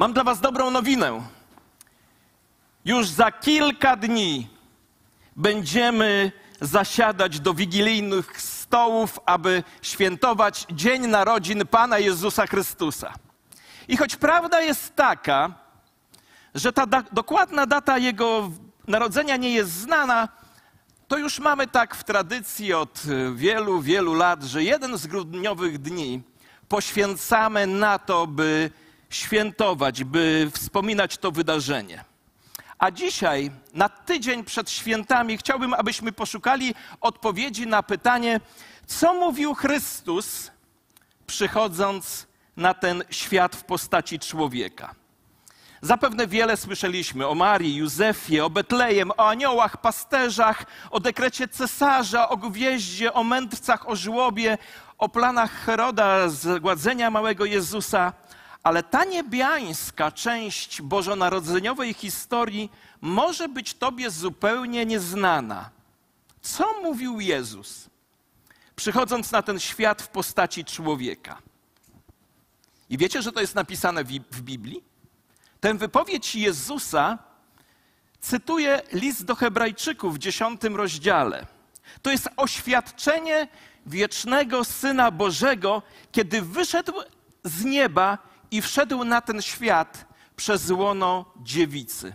Mam dla Was dobrą nowinę. Już za kilka dni będziemy zasiadać do wigilijnych stołów, aby świętować Dzień Narodzin Pana Jezusa Chrystusa. I choć prawda jest taka, że ta da dokładna data Jego narodzenia nie jest znana, to już mamy tak w tradycji od wielu, wielu lat, że jeden z grudniowych dni poświęcamy na to, by świętować, by wspominać to wydarzenie. A dzisiaj, na tydzień przed świętami, chciałbym, abyśmy poszukali odpowiedzi na pytanie, co mówił Chrystus, przychodząc na ten świat w postaci człowieka. Zapewne wiele słyszeliśmy o Marii, Józefie, o Betlejem, o aniołach, pasterzach, o dekrecie cesarza, o gwieździe, o mędrcach, o żłobie, o planach Heroda zgładzenia małego Jezusa. Ale ta niebiańska część bożonarodzeniowej historii może być Tobie zupełnie nieznana. Co mówił Jezus, przychodząc na ten świat w postaci człowieka? I wiecie, że to jest napisane w Biblii? Tę wypowiedź Jezusa cytuje list do Hebrajczyków w dziesiątym rozdziale. To jest oświadczenie wiecznego Syna Bożego, kiedy wyszedł z nieba i wszedł na ten świat przez łono dziewicy.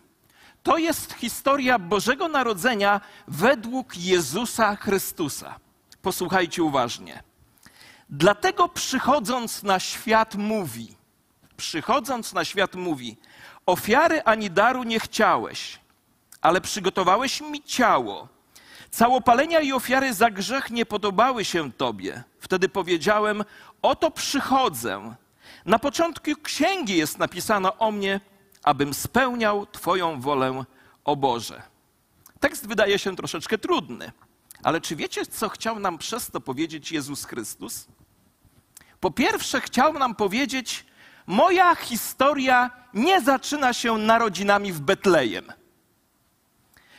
To jest historia Bożego Narodzenia według Jezusa Chrystusa. Posłuchajcie uważnie. Dlatego przychodząc na świat mówi, przychodząc na świat mówi, ofiary ani daru nie chciałeś, ale przygotowałeś mi ciało. Całopalenia i ofiary za grzech nie podobały się Tobie. Wtedy powiedziałem, oto przychodzę. Na początku księgi jest napisano o mnie, abym spełniał Twoją wolę, o Boże. Tekst wydaje się troszeczkę trudny, ale czy wiecie, co chciał nam przez to powiedzieć Jezus Chrystus? Po pierwsze, chciał nam powiedzieć, moja historia nie zaczyna się narodzinami w Betlejem.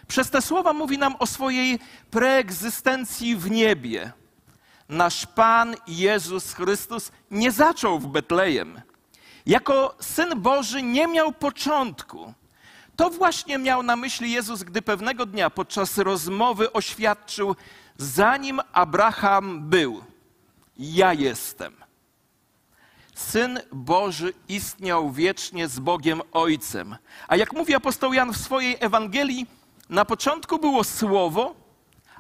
Przez te słowa mówi nam o swojej preegzystencji w niebie. Nasz Pan Jezus Chrystus nie zaczął w Betlejem. Jako Syn Boży nie miał początku. To właśnie miał na myśli Jezus, gdy pewnego dnia podczas rozmowy oświadczył, zanim Abraham był, ja jestem. Syn Boży istniał wiecznie z Bogiem Ojcem. A jak mówi apostoł Jan w swojej Ewangelii, na początku było Słowo,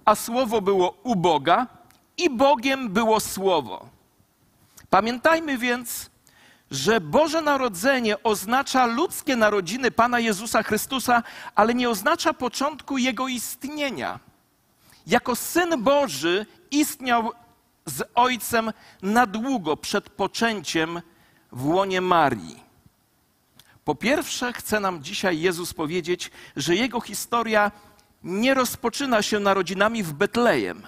a Słowo było u Boga i Bogiem było Słowo. Pamiętajmy więc, że Boże Narodzenie oznacza ludzkie narodziny Pana Jezusa Chrystusa, ale nie oznacza początku Jego istnienia. Jako Syn Boży istniał z Ojcem na długo przed poczęciem w łonie Marii. Po pierwsze, chce nam dzisiaj Jezus powiedzieć, że jego historia nie rozpoczyna się narodzinami w Betlejem.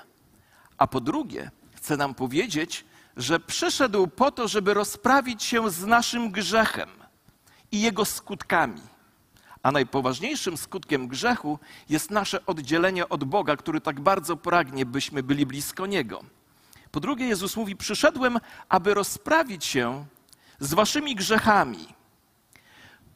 A po drugie, chce nam powiedzieć, że przyszedł po to, żeby rozprawić się z naszym grzechem i jego skutkami. A najpoważniejszym skutkiem grzechu jest nasze oddzielenie od Boga, który tak bardzo pragnie, byśmy byli blisko Niego. Po drugie, Jezus mówi: Przyszedłem, aby rozprawić się z waszymi grzechami.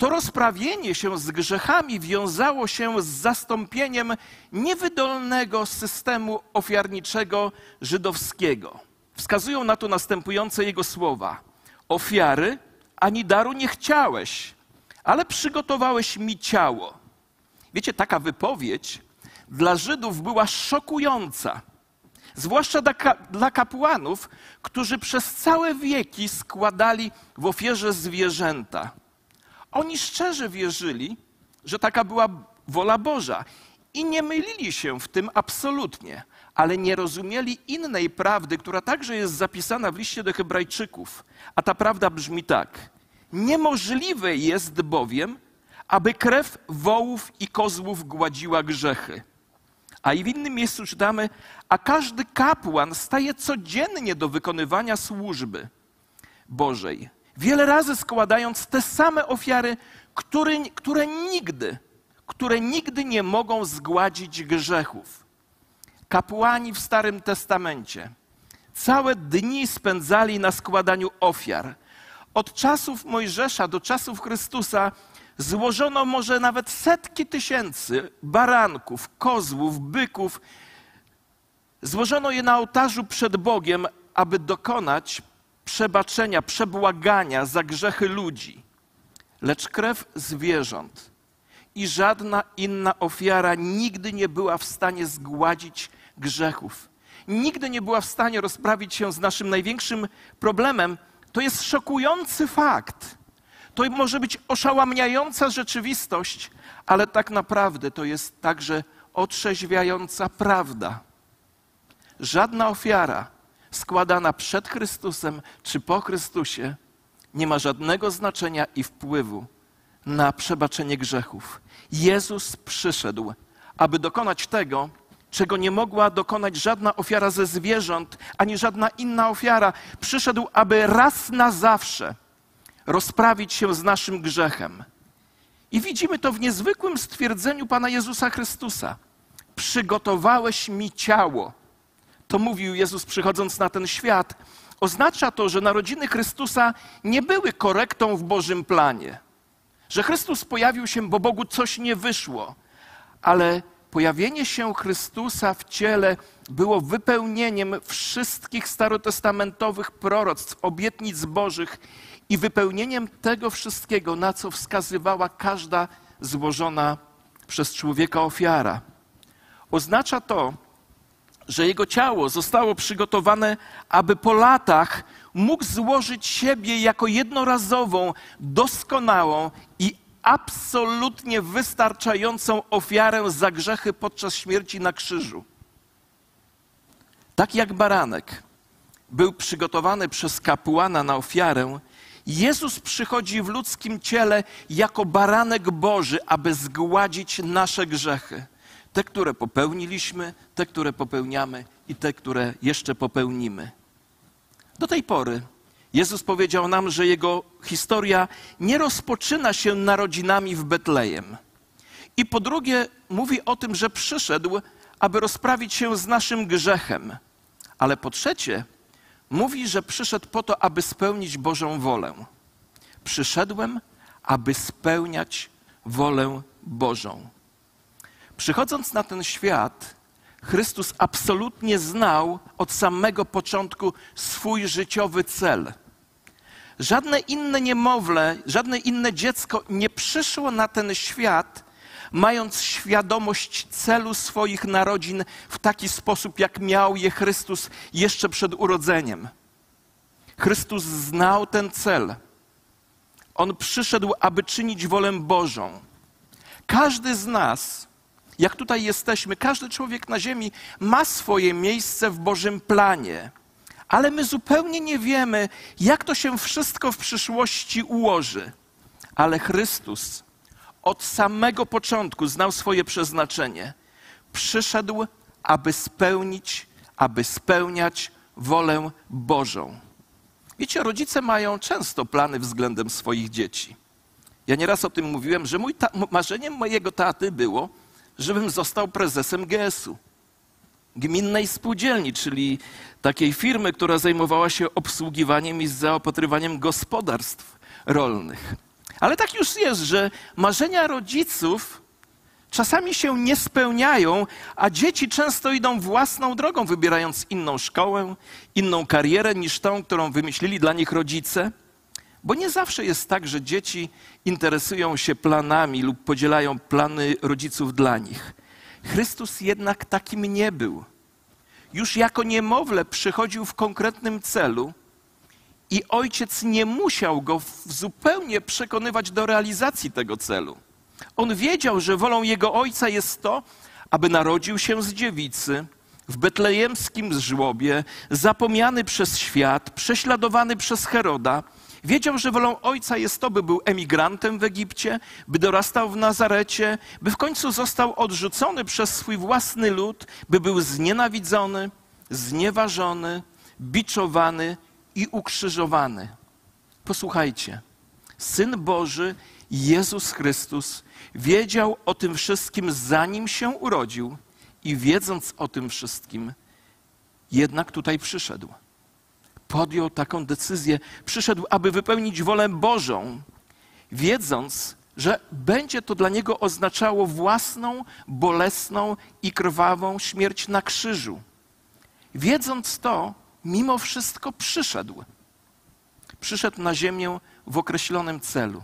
To rozprawienie się z grzechami wiązało się z zastąpieniem niewydolnego systemu ofiarniczego żydowskiego. Wskazują na to następujące jego słowa: Ofiary ani daru nie chciałeś, ale przygotowałeś mi ciało. Wiecie, taka wypowiedź dla Żydów była szokująca zwłaszcza dla kapłanów, którzy przez całe wieki składali w ofierze zwierzęta. Oni szczerze wierzyli, że taka była wola Boża i nie mylili się w tym absolutnie, ale nie rozumieli innej prawdy, która także jest zapisana w liście do Hebrajczyków. A ta prawda brzmi tak: Niemożliwe jest bowiem, aby krew wołów i kozłów gładziła grzechy. A i w innym miejscu czytamy, a każdy kapłan staje codziennie do wykonywania służby Bożej, wiele razy składając te same ofiary, które, które nigdy, które nigdy nie mogą zgładzić grzechów. Kapłani w Starym Testamencie całe dni spędzali na składaniu ofiar. Od czasów Mojżesza do czasów Chrystusa złożono może nawet setki tysięcy baranków, kozłów, byków. Złożono je na ołtarzu przed Bogiem, aby dokonać przebaczenia, przebłagania za grzechy ludzi. Lecz krew zwierząt i żadna inna ofiara nigdy nie była w stanie zgładzić grzechów. Nigdy nie była w stanie rozprawić się z naszym największym problemem. To jest szokujący fakt. To może być oszałamiająca rzeczywistość, ale tak naprawdę to jest także otrzeźwiająca prawda. Żadna ofiara składana przed Chrystusem czy po Chrystusie nie ma żadnego znaczenia i wpływu na przebaczenie grzechów. Jezus przyszedł, aby dokonać tego, czego nie mogła dokonać żadna ofiara ze zwierząt, ani żadna inna ofiara. Przyszedł, aby raz na zawsze rozprawić się z naszym grzechem. I widzimy to w niezwykłym stwierdzeniu Pana Jezusa Chrystusa. Przygotowałeś mi ciało. To mówił Jezus przychodząc na ten świat. Oznacza to, że narodziny Chrystusa nie były korektą w Bożym planie. Że Chrystus pojawił się, bo Bogu coś nie wyszło. Ale pojawienie się Chrystusa w ciele było wypełnieniem wszystkich starotestamentowych proroctw, obietnic Bożych i wypełnieniem tego wszystkiego, na co wskazywała każda złożona przez człowieka ofiara. Oznacza to, że jego ciało zostało przygotowane, aby po latach mógł złożyć siebie jako jednorazową, doskonałą i absolutnie wystarczającą ofiarę za grzechy podczas śmierci na krzyżu. Tak jak baranek był przygotowany przez kapłana na ofiarę, Jezus przychodzi w ludzkim ciele jako baranek Boży, aby zgładzić nasze grzechy. Te, które popełniliśmy, te, które popełniamy i te, które jeszcze popełnimy. Do tej pory Jezus powiedział nam, że jego historia nie rozpoczyna się narodzinami w Betlejem. I po drugie, mówi o tym, że przyszedł, aby rozprawić się z naszym grzechem. Ale po trzecie, mówi, że przyszedł po to, aby spełnić Bożą wolę. Przyszedłem, aby spełniać wolę Bożą. Przychodząc na ten świat, Chrystus absolutnie znał od samego początku swój życiowy cel. Żadne inne niemowlę, żadne inne dziecko nie przyszło na ten świat, mając świadomość celu swoich narodzin w taki sposób, jak miał je Chrystus jeszcze przed urodzeniem. Chrystus znał ten cel. On przyszedł, aby czynić wolę Bożą. Każdy z nas, jak tutaj jesteśmy, każdy człowiek na ziemi ma swoje miejsce w Bożym planie, ale my zupełnie nie wiemy, jak to się wszystko w przyszłości ułoży. Ale Chrystus od samego początku znał swoje przeznaczenie. Przyszedł, aby spełnić, aby spełniać wolę Bożą. Wiecie, rodzice mają często plany względem swoich dzieci. Ja nieraz o tym mówiłem, że mój marzeniem mojego taty było, żebym został prezesem GS-u. Gminnej spółdzielni, czyli takiej firmy, która zajmowała się obsługiwaniem i zaopatrywaniem gospodarstw rolnych. Ale tak już jest, że marzenia rodziców czasami się nie spełniają, a dzieci często idą własną drogą, wybierając inną szkołę, inną karierę niż tą, którą wymyślili dla nich rodzice. Bo nie zawsze jest tak, że dzieci interesują się planami lub podzielają plany rodziców dla nich. Chrystus jednak takim nie był. Już jako niemowlę przychodził w konkretnym celu i ojciec nie musiał go zupełnie przekonywać do realizacji tego celu. On wiedział, że wolą jego ojca jest to, aby narodził się z dziewicy w betlejemskim żłobie, zapomniany przez świat, prześladowany przez Heroda. Wiedział, że wolą ojca jest to, by był emigrantem w Egipcie, by dorastał w Nazarecie, by w końcu został odrzucony przez swój własny lud, by był znienawidzony, znieważony, biczowany i ukrzyżowany. Posłuchajcie, Syn Boży, Jezus Chrystus, wiedział o tym wszystkim, zanim się urodził, i wiedząc o tym wszystkim, jednak tutaj przyszedł. Podjął taką decyzję. Przyszedł, aby wypełnić wolę Bożą, wiedząc, że będzie to dla niego oznaczało własną, bolesną i krwawą śmierć na krzyżu. Wiedząc to, mimo wszystko przyszedł. Przyszedł na ziemię w określonym celu,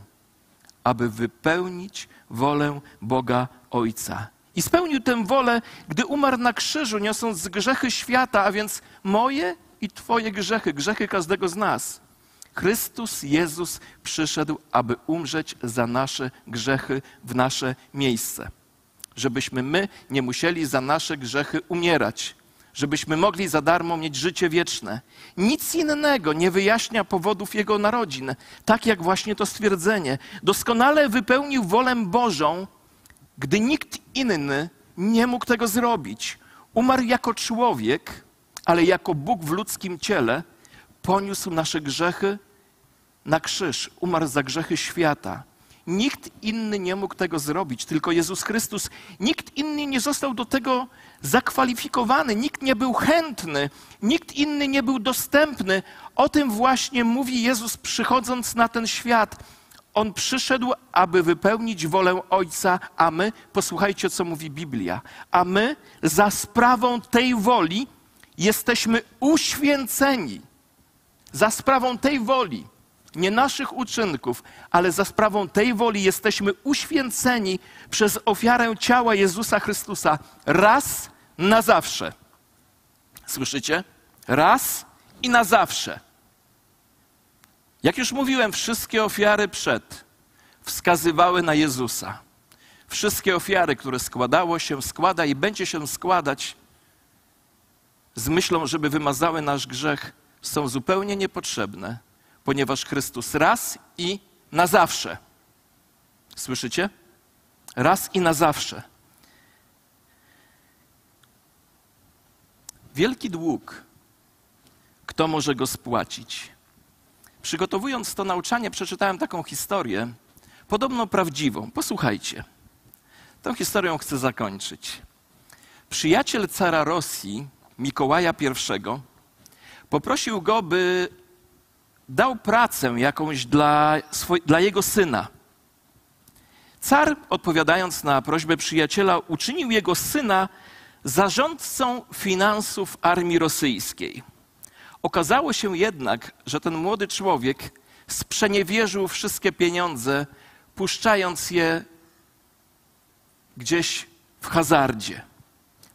aby wypełnić wolę Boga Ojca. I spełnił tę wolę, gdy umarł na krzyżu, niosąc grzechy świata, a więc moje i Twoje grzechy, grzechy każdego z nas. Chrystus Jezus przyszedł, aby umrzeć za nasze grzechy w nasze miejsce. Żebyśmy my nie musieli za nasze grzechy umierać, żebyśmy mogli za darmo mieć życie wieczne. Nic innego nie wyjaśnia powodów Jego narodzin, tak jak właśnie to stwierdzenie. Doskonale wypełnił wolę Bożą, gdy nikt inny nie mógł tego zrobić. Umarł jako człowiek, ale jako Bóg w ludzkim ciele poniósł nasze grzechy na krzyż, umarł za grzechy świata. Nikt inny nie mógł tego zrobić, tylko Jezus Chrystus. Nikt inny nie został do tego zakwalifikowany, nikt nie był chętny, nikt inny nie był dostępny. O tym właśnie mówi Jezus, przychodząc na ten świat. On przyszedł, aby wypełnić wolę Ojca, a my, posłuchajcie, co mówi Biblia, a my za sprawą tej woli jesteśmy uświęceni. Za sprawą tej woli nie naszych uczynków, ale za sprawą tej woli jesteśmy uświęceni przez ofiarę ciała Jezusa Chrystusa raz na zawsze. Słyszycie? Raz i na zawsze. Jak już mówiłem, wszystkie ofiary przed wskazywały na Jezusa. Wszystkie ofiary, które składało się, składa i będzie się składać z myślą, żeby wymazały nasz grzech, są zupełnie niepotrzebne ponieważ Chrystus raz i na zawsze. Słyszycie? Raz i na zawsze. Wielki dług. Kto może go spłacić? Przygotowując to nauczanie, przeczytałem taką historię, podobno prawdziwą. Posłuchajcie. Tą historią chcę zakończyć. Przyjaciel cara Rosji, Mikołaja I, poprosił go, by dał pracę jakąś dla, dla jego syna. Car, odpowiadając na prośbę przyjaciela, uczynił jego syna zarządcą finansów armii rosyjskiej. Okazało się jednak, że ten młody człowiek sprzeniewierzył wszystkie pieniądze, puszczając je gdzieś w hazardzie,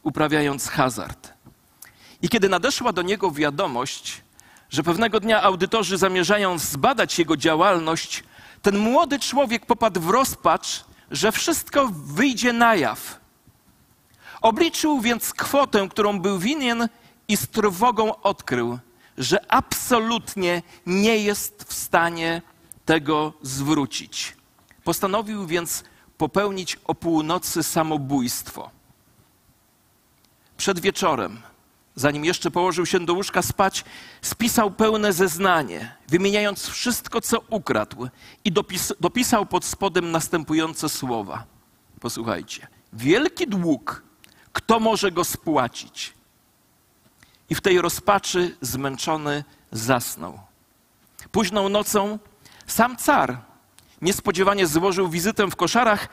uprawiając hazard. I kiedy nadeszła do niego wiadomość, że pewnego dnia audytorzy zamierzają zbadać jego działalność, ten młody człowiek popadł w rozpacz, że wszystko wyjdzie na jaw. Obliczył więc kwotę, którą był winien i z trwogą odkrył, że absolutnie nie jest w stanie tego zwrócić. Postanowił więc popełnić o północy samobójstwo. Przed wieczorem zanim jeszcze położył się do łóżka spać, spisał pełne zeznanie, wymieniając wszystko, co ukradł, i dopis, dopisał pod spodem następujące słowa. Posłuchajcie. Wielki dług, kto może go spłacić? I w tej rozpaczy zmęczony zasnął. Późną nocą sam car niespodziewanie złożył wizytę w koszarach,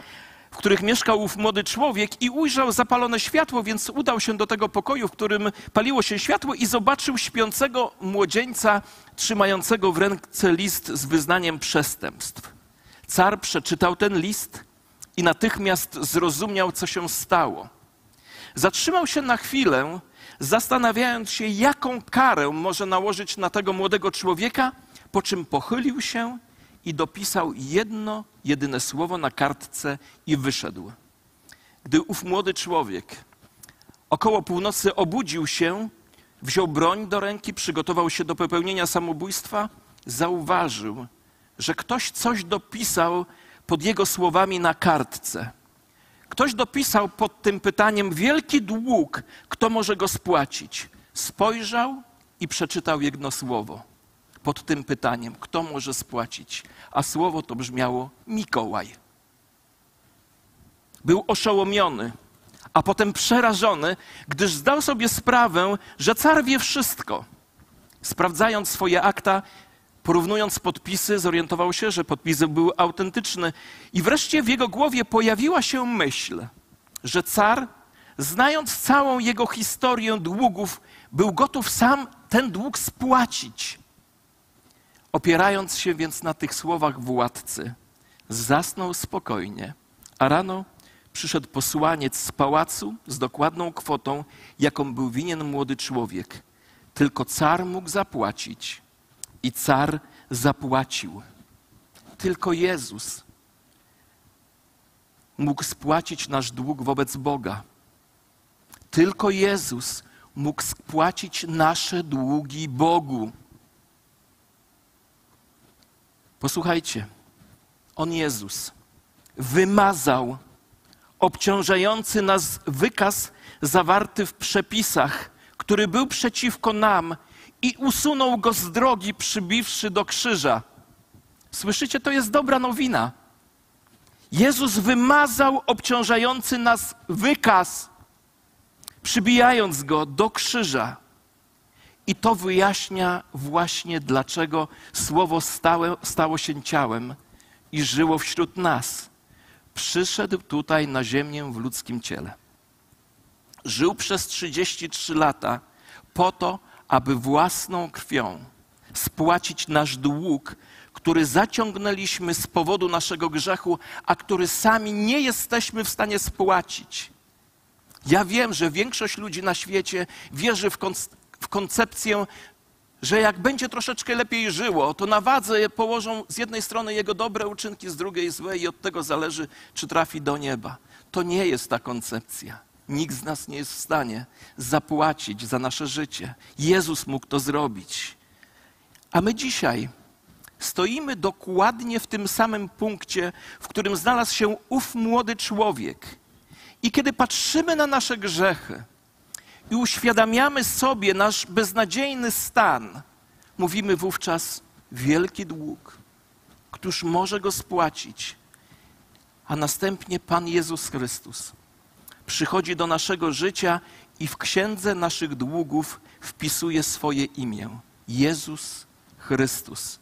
w których mieszkał ów młody człowiek i ujrzał zapalone światło, więc udał się do tego pokoju, w którym paliło się światło i zobaczył śpiącego młodzieńca trzymającego w ręce list z wyznaniem przestępstw. Car przeczytał ten list i natychmiast zrozumiał, co się stało. Zatrzymał się na chwilę, zastanawiając się, jaką karę może nałożyć na tego młodego człowieka, po czym pochylił się i dopisał jedno, jedyne słowo na kartce i wyszedł. Gdy ów młody człowiek około północy obudził się, wziął broń do ręki, przygotował się do popełnienia samobójstwa, zauważył, że ktoś coś dopisał pod jego słowami na kartce. Ktoś dopisał pod tym pytaniem wielki dług, kto może go spłacić. Spojrzał i przeczytał jedno słowo pod tym pytaniem, kto może spłacić. A słowo to brzmiało Mikołaj. Był oszołomiony, a potem przerażony, gdyż zdał sobie sprawę, że car wie wszystko. Sprawdzając swoje akta, porównując podpisy, zorientował się, że podpisy były autentyczne. I wreszcie w jego głowie pojawiła się myśl, że car, znając całą jego historię długów, był gotów sam ten dług spłacić. Opierając się więc na tych słowach władcy, zasnął spokojnie, a rano przyszedł posłaniec z pałacu z dokładną kwotą, jaką był winien młody człowiek. Tylko car mógł zapłacić i car zapłacił. Tylko Jezus mógł spłacić nasz dług wobec Boga. Tylko Jezus mógł spłacić nasze długi Bogu. Posłuchajcie, On Jezus wymazał obciążający nas wykaz zawarty w przepisach, który był przeciwko nam i usunął go z drogi, przybiwszy do krzyża. Słyszycie, to jest dobra nowina. Jezus wymazał obciążający nas wykaz, przybijając go do krzyża. I to wyjaśnia właśnie, dlaczego Słowo stało się ciałem i żyło wśród nas. Przyszedł tutaj na ziemię w ludzkim ciele. Żył przez 33 lata po to, aby własną krwią spłacić nasz dług, który zaciągnęliśmy z powodu naszego grzechu, a który sami nie jesteśmy w stanie spłacić. Ja wiem, że większość ludzi na świecie wierzy w, w koncepcję, że jak będzie troszeczkę lepiej żyło, to na wadze położą z jednej strony jego dobre uczynki, z drugiej złe i od tego zależy, czy trafi do nieba. To nie jest ta koncepcja. Nikt z nas nie jest w stanie zapłacić za nasze życie. Jezus mógł to zrobić. A my dzisiaj stoimy dokładnie w tym samym punkcie, w którym znalazł się ów młody człowiek. I kiedy patrzymy na nasze grzechy i uświadamiamy sobie nasz beznadziejny stan, mówimy wówczas wielki dług, któż może go spłacić. A następnie Pan Jezus Chrystus przychodzi do naszego życia i w księdze naszych długów wpisuje swoje imię Jezus Chrystus.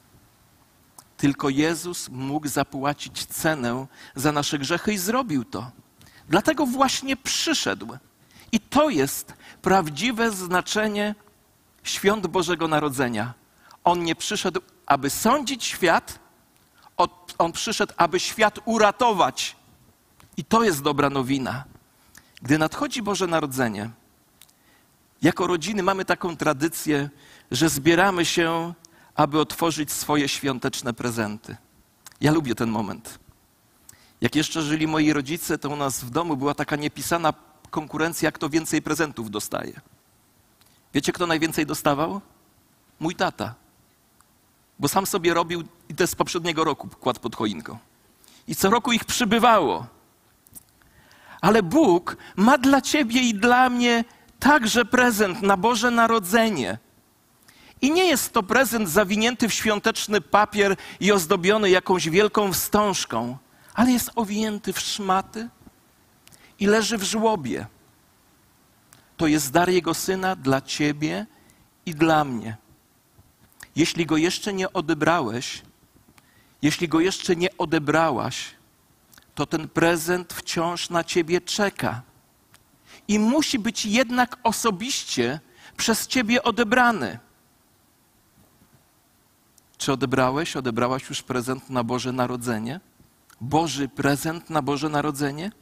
Tylko Jezus mógł zapłacić cenę za nasze grzechy i zrobił to. Dlatego właśnie przyszedł. I to jest prawdziwe znaczenie świąt Bożego Narodzenia. On nie przyszedł, aby sądzić świat, on przyszedł, aby świat uratować. I to jest dobra nowina. Gdy nadchodzi Boże Narodzenie, jako rodziny mamy taką tradycję, że zbieramy się, aby otworzyć swoje świąteczne prezenty. Ja lubię ten moment. Jak jeszcze żyli moi rodzice, to u nas w domu była taka niepisana konkurencja, kto więcej prezentów dostaje. Wiecie, kto najwięcej dostawał? Mój tata. Bo sam sobie robił i te z poprzedniego roku kładł pod choinką. I co roku ich przybywało. Ale Bóg ma dla ciebie i dla mnie także prezent na Boże Narodzenie. I nie jest to prezent zawinięty w świąteczny papier i ozdobiony jakąś wielką wstążką, ale jest owinięty w szmaty i leży w żłobie. To jest dar Jego Syna dla ciebie i dla mnie. Jeśli go jeszcze nie odebrałeś, jeśli go jeszcze nie odebrałaś, to ten prezent wciąż na ciebie czeka. I musi być jednak osobiście przez ciebie odebrany. Czy odebrałeś, odebrałaś już prezent na Boże Narodzenie? Boży prezent na Boże Narodzenie?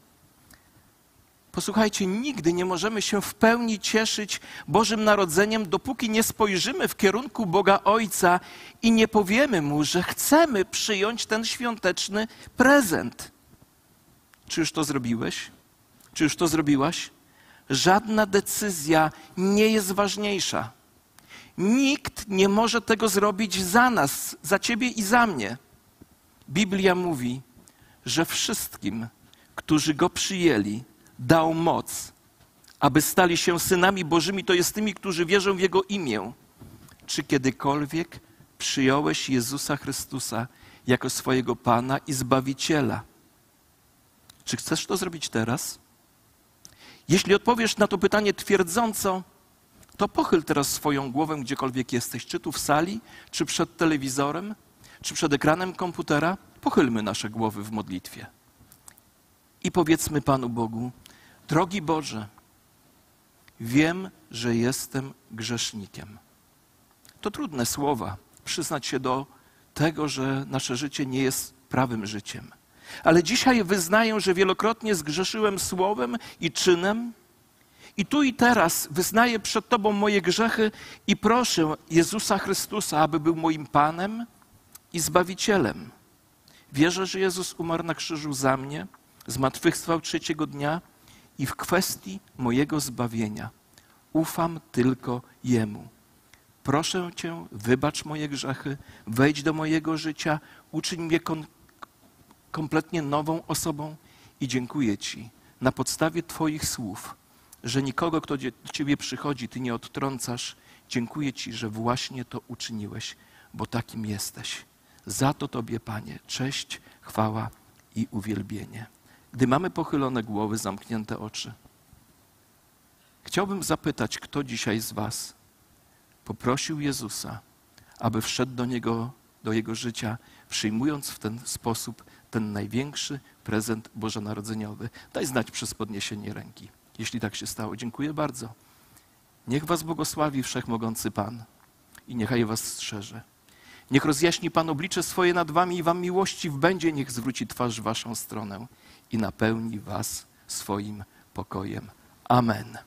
Posłuchajcie, nigdy nie możemy się w pełni cieszyć Bożym Narodzeniem, dopóki nie spojrzymy w kierunku Boga Ojca i nie powiemy Mu, że chcemy przyjąć ten świąteczny prezent. Czy już to zrobiłeś? Czy już to zrobiłaś? Żadna decyzja nie jest ważniejsza. Nikt nie może tego zrobić za nas, za ciebie i za mnie. Biblia mówi, że wszystkim, którzy go przyjęli, dał moc, aby stali się synami Bożymi, to jest tymi, którzy wierzą w Jego imię. Czy kiedykolwiek przyjąłeś Jezusa Chrystusa jako swojego Pana i Zbawiciela? Czy chcesz to zrobić teraz? Jeśli odpowiesz na to pytanie twierdząco, to pochyl teraz swoją głowę gdziekolwiek jesteś, czy tu w sali, czy przed telewizorem, czy przed ekranem komputera. Pochylmy nasze głowy w modlitwie. I powiedzmy Panu Bogu: Drogi Boże, wiem, że jestem grzesznikiem. To trudne słowa, przyznać się do tego, że nasze życie nie jest prawym życiem. Ale dzisiaj wyznaję, że wielokrotnie zgrzeszyłem słowem i czynem. I tu i teraz wyznaję przed Tobą moje grzechy i proszę Jezusa Chrystusa, aby był moim Panem i Zbawicielem. Wierzę, że Jezus umarł na krzyżu za mnie, zmartwychwstał trzeciego dnia i w kwestii mojego zbawienia ufam tylko Jemu. Proszę Cię, wybacz moje grzechy, wejdź do mojego życia, uczyń mnie kompletnie nową osobą i dziękuję Ci na podstawie Twoich słów, że nikogo, kto do Ciebie przychodzi, Ty nie odtrącasz. Dziękuję Ci, że właśnie to uczyniłeś, bo takim jesteś. Za to Tobie, Panie, cześć, chwała i uwielbienie. Gdy mamy pochylone głowy, zamknięte oczy, chciałbym zapytać, kto dzisiaj z Was poprosił Jezusa, aby wszedł do Niego, do Jego życia, przyjmując w ten sposób ten największy prezent bożonarodzeniowy. Daj znać przez podniesienie ręki, jeśli tak się stało. Dziękuję bardzo. Niech Was błogosławi Wszechmogący Pan i niechaj Was strzeże. Niech rozjaśni Pan oblicze swoje nad Wami i Wam miłości w będzie, niech zwróci twarz w Waszą stronę i napełni Was swoim pokojem. Amen.